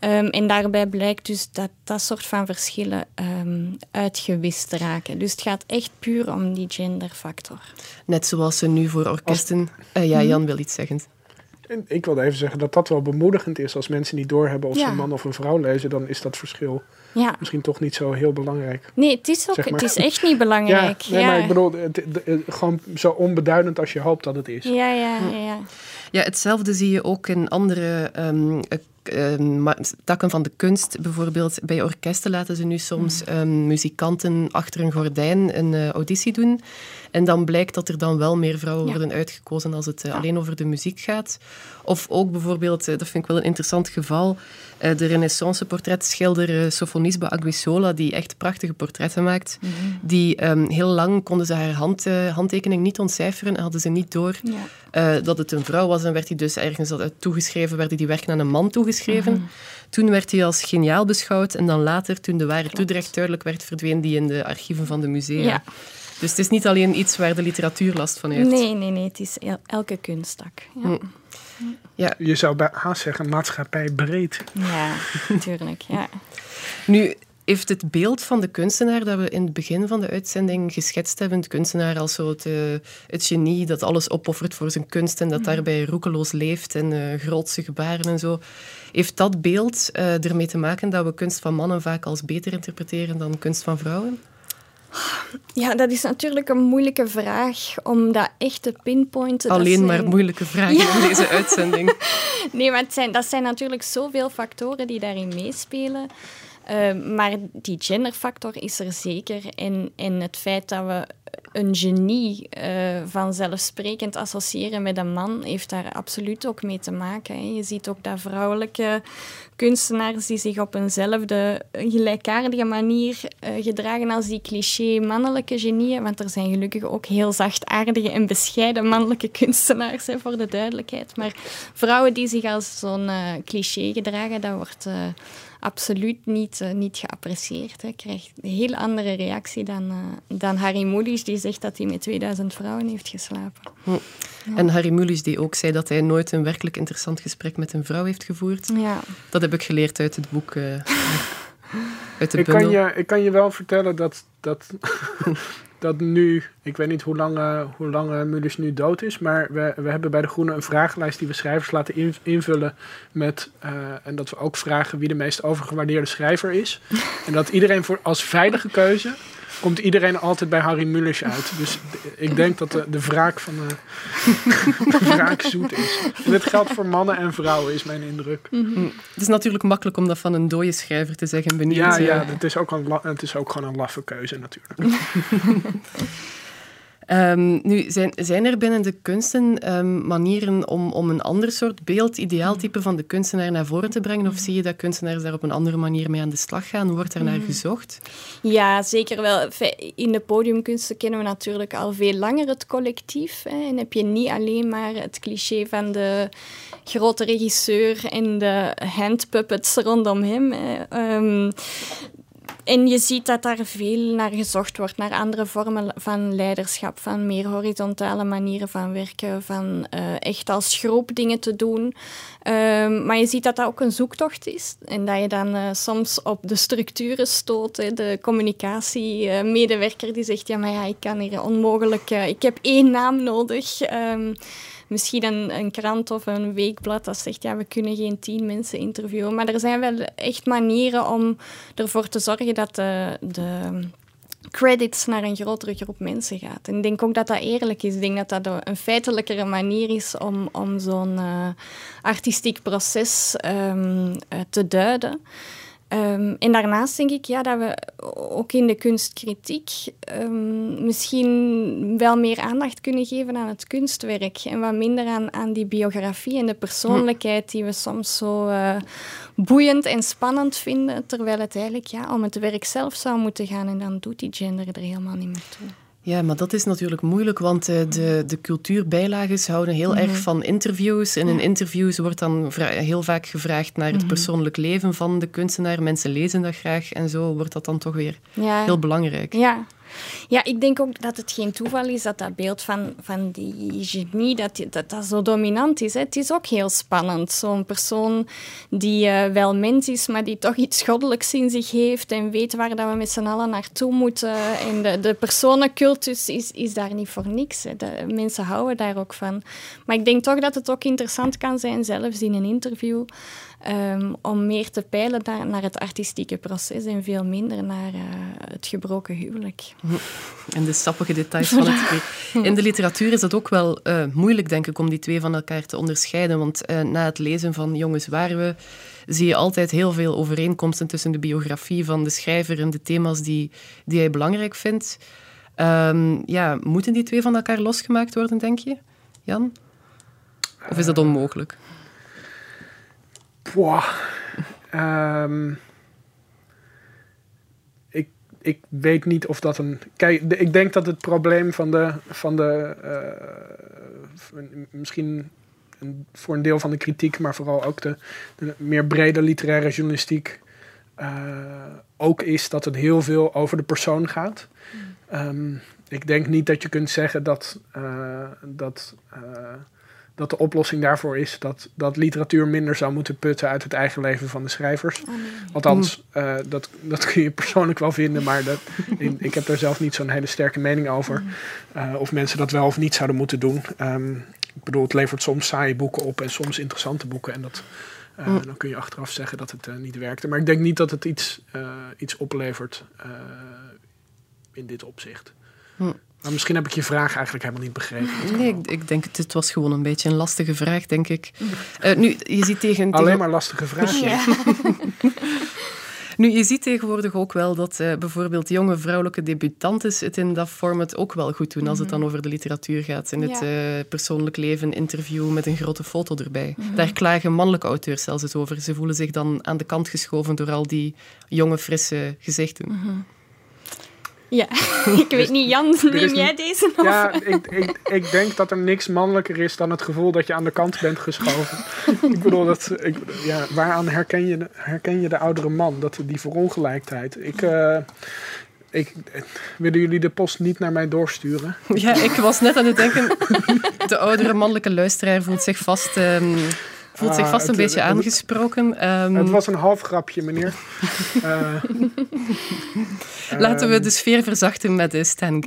Um, en daarbij blijkt dus dat dat soort van verschillen um, uitgewist raken. Dus het gaat echt puur om die genderfactor. Net zoals ze nu voor orkesten... Uh, ja, Jan wil iets zeggen. Ik wilde even zeggen dat dat wel bemoedigend is. Als mensen niet doorhebben of ze een man of een vrouw lezen, dan is dat verschil ja. misschien toch niet zo heel belangrijk. Nee, het is, ook, het is echt niet belangrijk. Ja, nee, maar ik bedoel, het, gewoon zo onbeduidend als je hoopt dat het is. Ja, ja, ja. Ja, hetzelfde zie je ook in andere um, uh, takken van de kunst. Bijvoorbeeld bij orkesten laten ze nu soms um, muzikanten achter een gordijn een uh, auditie doen. En dan blijkt dat er dan wel meer vrouwen worden uitgekozen als het uh, alleen over de muziek gaat. Of ook bijvoorbeeld, dat vind ik wel een interessant geval, de renaissance portretschilder Sofonisba Aguisola, die echt prachtige portretten maakt. Mm -hmm. Die um, heel lang konden ze haar hand, handtekening niet ontcijferen en hadden ze niet door ja. dat het een vrouw was. En werd hij dus ergens toegeschreven, werden die werken aan een man toegeschreven. Mm -hmm. Toen werd hij als geniaal beschouwd en dan later, toen de ware toedracht duidelijk werd, verdween die in de archieven van de musea. Ja. Dus het is niet alleen iets waar de literatuur last van heeft. Nee, nee, nee. Het is elke kunsttak. Ja. Hm. Ja. Je zou bij haast zeggen maatschappij breed. Ja, natuurlijk. Ja. Nu, heeft het beeld van de kunstenaar dat we in het begin van de uitzending geschetst hebben, de kunstenaar als zo het, uh, het genie dat alles opoffert voor zijn kunst en dat mhm. daarbij roekeloos leeft en uh, grootse gebaren en zo, heeft dat beeld uh, ermee te maken dat we kunst van mannen vaak als beter interpreteren dan kunst van vrouwen? Ja, dat is natuurlijk een moeilijke vraag om dat echt te pinpointen. Alleen zijn... maar moeilijke vragen ja. in deze uitzending. nee, maar het zijn, dat zijn natuurlijk zoveel factoren die daarin meespelen. Uh, maar die genderfactor is er zeker. En, en het feit dat we een genie uh, vanzelfsprekend associëren met een man, heeft daar absoluut ook mee te maken. Hè. Je ziet ook dat vrouwelijke kunstenaars die zich op eenzelfde gelijkaardige manier uh, gedragen als die cliché mannelijke genieën, want er zijn gelukkig ook heel zachtaardige en bescheiden mannelijke kunstenaars, hè, voor de duidelijkheid. Maar vrouwen die zich als zo'n uh, cliché gedragen, dat wordt absoluut niet, uh, niet geapprecieerd. Hij krijgt een heel andere reactie dan, uh, dan Harry Mulisch, die zegt dat hij met 2000 vrouwen heeft geslapen. Hm. Ja. En Harry Mulisch die ook zei dat hij nooit een werkelijk interessant gesprek met een vrouw heeft gevoerd. Ja. Dat heb ik geleerd uit het boek. Uh, uit de ik, kan je, ik kan je wel vertellen dat, dat dat nu, ik weet niet hoe lang, uh, hoe lang uh, nu dood is, maar we, we hebben bij de Groene een vragenlijst die we schrijvers laten invullen met, uh, en dat we ook vragen wie de meest overgewaardeerde schrijver is. en dat iedereen voor als veilige keuze komt iedereen altijd bij Harry Mulisch uit. Dus ik denk dat de, de wraak van de, de wraak zoet is. En dit geldt voor mannen en vrouwen, is mijn indruk. Hm. Het is natuurlijk makkelijk om dat van een dode schrijver te zeggen. Benieuwd, Ja, eh. ja het, is ook een, het is ook gewoon een laffe keuze natuurlijk. Ehm, nu, zijn, zijn er binnen de kunsten ehm, manieren om, om een ander soort beeld, ideaaltype van de kunstenaar naar voren te brengen? Of zie je dat kunstenaars daar op een andere manier mee aan de slag gaan? Wordt er naar gezocht? Ja, zeker wel. In de podiumkunsten kennen we natuurlijk al veel langer het collectief. Hè. En heb je niet alleen maar het cliché van de grote regisseur en de handpuppets rondom hem. hè. Ehm, en je ziet dat daar veel naar gezocht wordt, naar andere vormen van leiderschap, van meer horizontale manieren van werken, van eh, echt als groep dingen te doen. Ehm, maar je ziet dat dat ook een zoektocht is en dat je dan eh, soms op de structuren stoot. Hè. De communicatiemedewerker die zegt, ja, maar ja, ik kan hier onmogelijk... eh, ik heb één naam nodig. Ehm, misschien een, een krant of een weekblad dat zegt, ja, we kunnen geen tien mensen interviewen. Maar er zijn wel echt manieren om ervoor te zorgen dat de, de credits naar een grotere groep mensen gaat. En ik denk ook dat dat eerlijk is. Ik denk dat dat een feitelijkere manier is om, om zo'n eh, artistiek proces ehm, eh, te duiden. Ehm, en daarnaast denk ik ja, dat we ook in de kunstkritiek ehm, misschien wel meer aandacht kunnen geven aan het kunstwerk en wat minder aan, aan die biografie en de persoonlijkheid die we soms zo eh, boeiend en spannend vinden, terwijl het eigenlijk ja, om het werk zelf zou moeten gaan en dan doet die gender er helemaal niet meer toe. Ja, maar dat is natuurlijk moeilijk, want eh, de, de cultuurbijlages houden heel erg van interviews. En in interviews wordt dan heel vaak gevraagd naar het persoonlijk leven van de kunstenaar. Mensen lezen dat graag en zo wordt dat dan toch weer Ja. heel belangrijk. Ja. Ja, ik denk ook dat het geen toeval is dat dat beeld van, van die genie, dat, dat zo dominant is. Het is ook heel spannend. Zo'n persoon die eh, wel mens is, maar die toch iets goddelijks in zich heeft en weet waar dat we met z'n allen naartoe moeten. En de, de personencultus is, is daar niet voor niks. Hè. De, mensen houden daar ook van. Maar ik denk toch dat het ook interessant kan zijn, zelfs in een interview, ehm, om meer te peilen naar, naar het artistieke proces en veel minder naar eh, het gebroken huwelijk. En de sappige details van het twee. In de literatuur is dat ook wel eh, moeilijk, denk ik, om die twee van elkaar te onderscheiden. Want eh, na het lezen van Jongens waren we, zie je altijd heel veel overeenkomsten tussen de biografie van de schrijver en de thema's die, die hij belangrijk vindt. Ehm, ja, moeten die twee van elkaar losgemaakt worden, denk je, Jan? Of is dat onmogelijk? Boah. Ehm, ik, ik weet niet of dat een. Kijk, de- ik denk dat het probleem van de. Van de eh, misschien een, voor een deel van de kritiek, maar vooral ook de, de meer brede literaire journalistiek. eh, ook is dat het heel veel over de persoon gaat. Ehm, ik denk niet dat je kunt zeggen dat, eh, dat, dat de oplossing daarvoor is dat, dat literatuur minder zou moeten putten uit het eigen leven van de schrijvers. Althans, eh, dat, dat kun je persoonlijk wel vinden, maar dat, ik, ik heb daar zelf niet zo'n hele sterke mening over. Eh, of mensen dat wel of niet zouden moeten doen. Ehm, ik bedoel, het levert soms saaie boeken op en soms interessante boeken. En dat, eh, dan kun je achteraf zeggen dat het niet werkte. Maar ik denk niet dat het iets, iets oplevert in dit opzicht. Maar misschien heb ik je vraag eigenlijk helemaal niet begrepen. Nee, ik, ik denk het, het was gewoon een beetje een lastige vraag, denk ik. Eh, nu, je ziet tegen, Alleen tegen- maar lastige vragen. Ja. Nu, je ziet tegenwoordig ook wel dat eh, bijvoorbeeld jonge vrouwelijke debutantes het in dat format ook wel goed doen als het dan over de literatuur gaat. In het eh, persoonlijk leven, interview met een grote foto erbij. Daar klagen mannelijke auteurs zelfs het over. Ze voelen zich dan aan de kant geschoven door al die jonge, frisse gezichten. Ja, ik weet niet, Jan, neem is jij deze nog? Ja, ik, ik, ik denk dat er niks mannelijker is dan het gevoel dat je aan de kant bent geschoven. ik bedoel, dat, ik, ja, waaraan herken je, de- herken je de oudere man? Dat, die verongelijkheid. Ik, eh, ik, willen jullie de post niet naar mij doorsturen? Ja, ik was net aan het denken, de oudere mannelijke luisteraar voelt zich vast, ehm, voelt zich Ah, vast een het- beetje aangesproken. Ehm, Het was een half grapje, meneer. Eh, Laten we ehm, de sfeer verzachten met de Stan.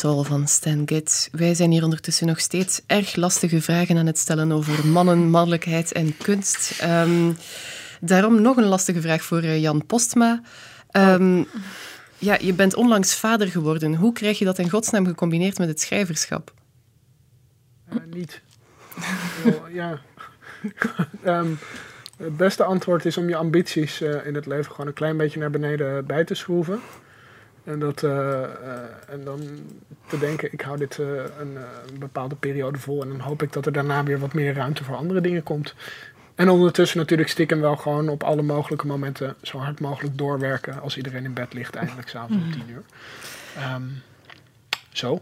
Van Stan. Wij zijn hier ondertussen nog steeds erg lastige vragen aan het stellen over mannen, mannelijkheid en kunst. Ehm, daarom nog een lastige vraag voor eh, Jan Postma. Um, ja, je bent onlangs vader geworden. Hoe krijg je dat in godsnaam gecombineerd met het schrijverschap? Uh, niet. ja. um, het beste antwoord is om je ambities uh, in het leven gewoon een klein beetje naar beneden bij te schroeven. En, dat, uh, uh, en dan te denken, ik hou dit uh, een, een, bepaalde periode vol en dan hoop ik dat er daarna weer wat meer ruimte voor andere dingen komt. En ondertussen natuurlijk stiekem wel gewoon op alle mogelijke momenten zo hard mogelijk doorwerken als iedereen in bed ligt, eindelijk s'avonds om tien uur. Um, zo.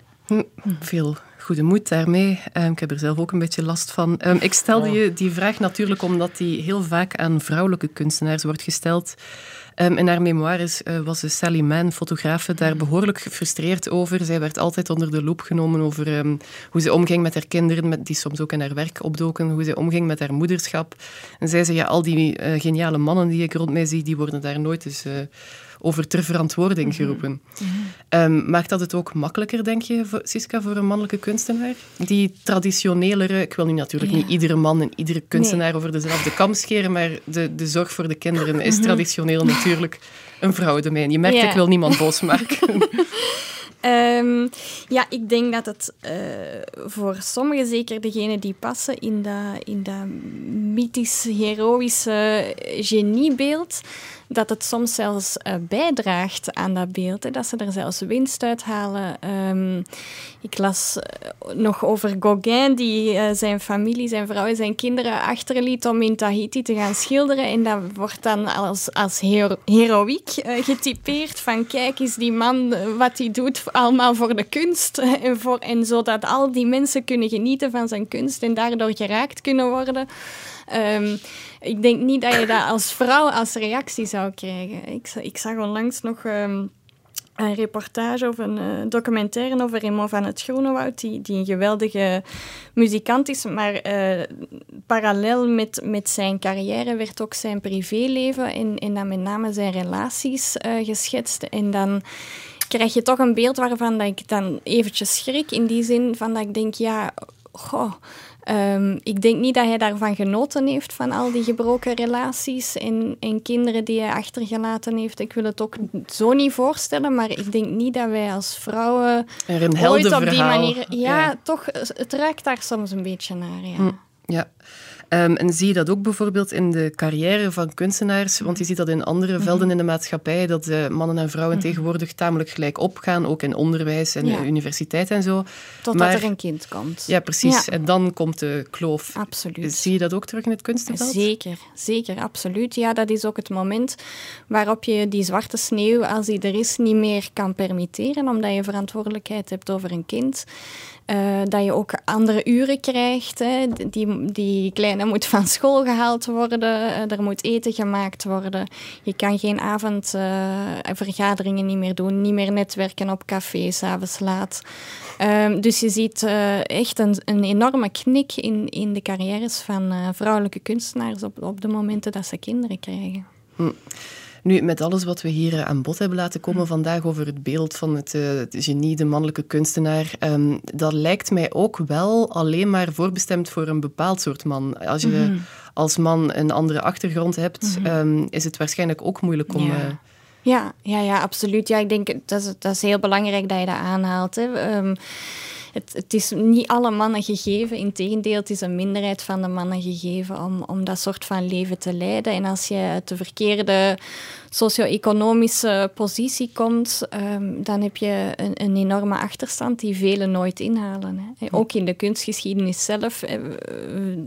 Veel goede moed daarmee. Um, ik heb er zelf ook een beetje last van. Um, ik stelde oh. je die vraag natuurlijk omdat die heel vaak aan vrouwelijke kunstenaars wordt gesteld. Um, in haar memoires uh, was de Sally Mann, fotografe, daar behoorlijk gefrustreerd over. Zij werd altijd onder de loep genomen over um, hoe ze omging met haar kinderen, met, die soms ook in haar werk opdoken, hoe ze omging met haar moederschap. En zij zei, ja, al die uh, geniale mannen die ik rond mij zie, die worden daar nooit eens... Uh, over ter verantwoording geroepen. Mm -hmm. um, maakt dat het ook makkelijker, denk je, Siska, voor een mannelijke kunstenaar? Die traditionelere, ik wil nu natuurlijk ja. niet iedere man en iedere kunstenaar nee. over dezelfde kam scheren, maar de, de zorg voor de kinderen is traditioneel natuurlijk een vrouwendomein. Je merkt, ja. ik wil niemand boos maken. Um, ja, ik denk dat het uh, voor sommigen, zeker degenen die passen in dat, in dat mythisch, heroïsche geniebeeld, dat het soms zelfs uh, bijdraagt aan dat beeld. Hè, dat ze er zelfs winst uit halen. Um, ik las uh, nog over Gauguin, die uh, zijn familie, zijn vrouw en zijn kinderen achterliet om in Tahiti te gaan schilderen. En dat wordt dan als, als getypeerd. Van kijk eens die man, wat hij doet allemaal voor de kunst. en, voor, en zodat al die mensen kunnen genieten van zijn kunst en daardoor geraakt kunnen worden. Um, ik denk niet dat je dat als vrouw als reactie zou krijgen. Ik, ik zag onlangs nog um, een reportage of een uh, documentaire over Raymond van het Groenewoud, die, die een geweldige muzikant is, maar uh, parallel met, met zijn carrière werd ook zijn privéleven en, dan met name zijn relaties uh, geschetst. En dan krijg je toch een beeld waarvan dat ik dan eventjes schrik, in die zin van dat ik denk, ja, goh, ehm, ik denk niet dat hij daarvan genoten heeft, van al die gebroken relaties en, en kinderen die hij achtergelaten heeft. Ik wil het ook zo niet voorstellen, maar ik denk niet dat wij als vrouwen Er een ooit op die manier... Ja, toch, het ruikt daar soms een beetje naar, ja. Hm. Ja. Ehm, en zie je dat ook bijvoorbeeld in de carrière van kunstenaars? Want je ziet dat in andere Mhm. velden in de maatschappij, dat eh, mannen en vrouwen tegenwoordig tamelijk gelijk opgaan, ook in onderwijs en Ja. eh, universiteit en zo. Totdat Maar- er een kind komt. Ja, precies. Ja. En dan komt de kloof. Absoluut. Zie je dat ook terug in het kunstenveld? Zeker, zeker, absoluut. Ja, dat is ook het moment waarop je die zwarte sneeuw, als die er is, niet meer kan permitteren, omdat je verantwoordelijkheid hebt over een kind. Eh, dat je ook andere uren krijgt. Hè. Die, die kleine moet van school gehaald worden. eh, er moet eten gemaakt worden. Je kan geen avondvergaderingen niet meer doen. Niet meer netwerken op café, s'avonds laat. Ehm, dus je ziet eh, echt een, een enorme knik in, in de carrières van eh, vrouwelijke kunstenaars op, op de momenten dat ze kinderen krijgen. Nu, met alles wat we hier eh, aan bod hebben laten komen vandaag over het beeld van het, eh, het genie, de mannelijke kunstenaar, ehm, dat lijkt mij ook wel alleen maar voorbestemd voor een bepaald soort man. Als je als man een andere achtergrond hebt, ehm, is het waarschijnlijk ook moeilijk om... Ja. eh, Ja, ja, ja, absoluut. Ja, ik denk dat is, dat is heel belangrijk dat je dat aanhaalt. Hè. Ehm, het, is niet alle mannen gegeven. Integendeel, het is een minderheid van de mannen gegeven om, om dat soort van leven te leiden. En als je uit de verkeerde socio-economische positie komt, ehm, dan heb je een, een enorme achterstand die velen nooit inhalen. Hè. Ook in de kunstgeschiedenis zelf. eh,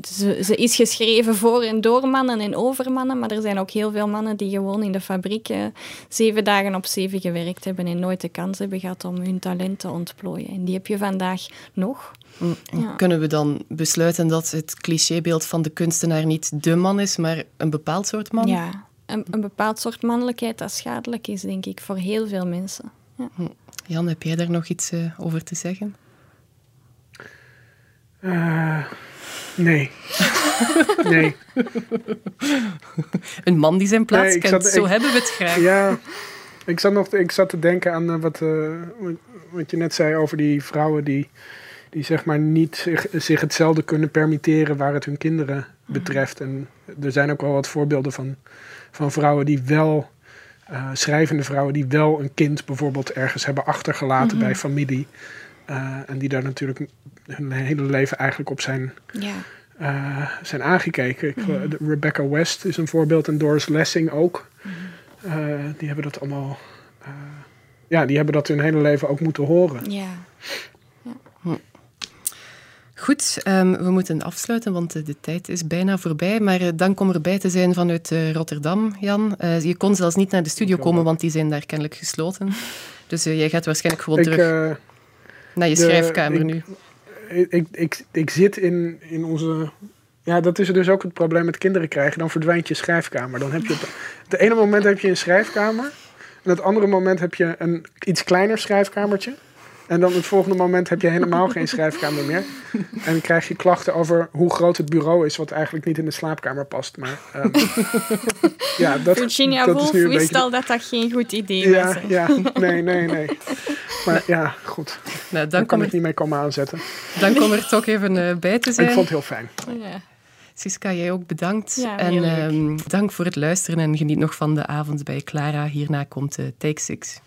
Ze, ze is geschreven voor en door mannen en over mannen, maar er zijn ook heel veel mannen die gewoon in de fabriek eh, zeven dagen op zeven gewerkt hebben en nooit de kans hebben gehad om hun talent te ontplooien. En die heb je vandaag nog. Ja. Kunnen we dan besluiten dat het clichébeeld van de kunstenaar niet de man is, maar een bepaald soort man? Ja, een, een bepaald soort mannelijkheid dat schadelijk is, denk ik, voor heel veel mensen. Ja. Jan, heb jij daar nog iets eh, over te zeggen? Eh, nee. nee. Een man die zijn plaats Nee, kent, zat- zo ik- hebben we het graag. Ja, ik zat, nog, ik zat te denken aan eh, wat, eh, wat je net zei over die vrouwen die, die zeg maar niet zich, zich hetzelfde kunnen permitteren waar het hun kinderen betreft. En er zijn ook wel wat voorbeelden van, van vrouwen die wel, eh, schrijvende vrouwen die wel een kind bijvoorbeeld ergens hebben achtergelaten bij familie. Eh, en die daar natuurlijk hun hele leven eigenlijk op zijn Ja. eh, zijn aangekeken. Ik, de- Rebecca West is een voorbeeld en Doris Lessing ook. Eh, die hebben dat allemaal. ja, die hebben dat hun hele leven ook moeten horen. ja. Goed, ehm, we moeten afsluiten, want eh, de tijd is bijna voorbij. Maar eh, dank om erbij te zijn vanuit eh, Rotterdam, Jan. Je kon zelfs niet naar de studio komen, want die zijn daar kennelijk gesloten. Dus jij gaat waarschijnlijk gewoon Ik, terug naar je de- schrijfkamer ik- nu. ik, ik, ik, zit in, in onze. Ja, dat is dus ook het probleem met kinderen krijgen. Dan verdwijnt je schrijfkamer. Dan heb je op, het ene moment heb je een schrijfkamer. En het andere moment heb je een iets kleiner schrijfkamertje. En dan het volgende moment heb je helemaal geen schrijfkamer meer. En dan krijg je klachten over hoe groot het bureau is, wat eigenlijk niet in de slaapkamer past. Maar ehm, ja, dat, Virginia dat is Woolf nu een wist beetje... al dat dat geen goed idee was. Ja, hè. ja, nee, nee, nee. Maar ja, goed. Nou, Daar dank, kan ik er, niet mee komen aanzetten. dank om er toch even eh, bij te Ik zijn. vond het heel fijn. Ja. Siska, jij ook bedankt. Ja, en ehm, dank voor het luisteren en geniet nog van de avond bij Clara. Hierna komt eh, Take Six.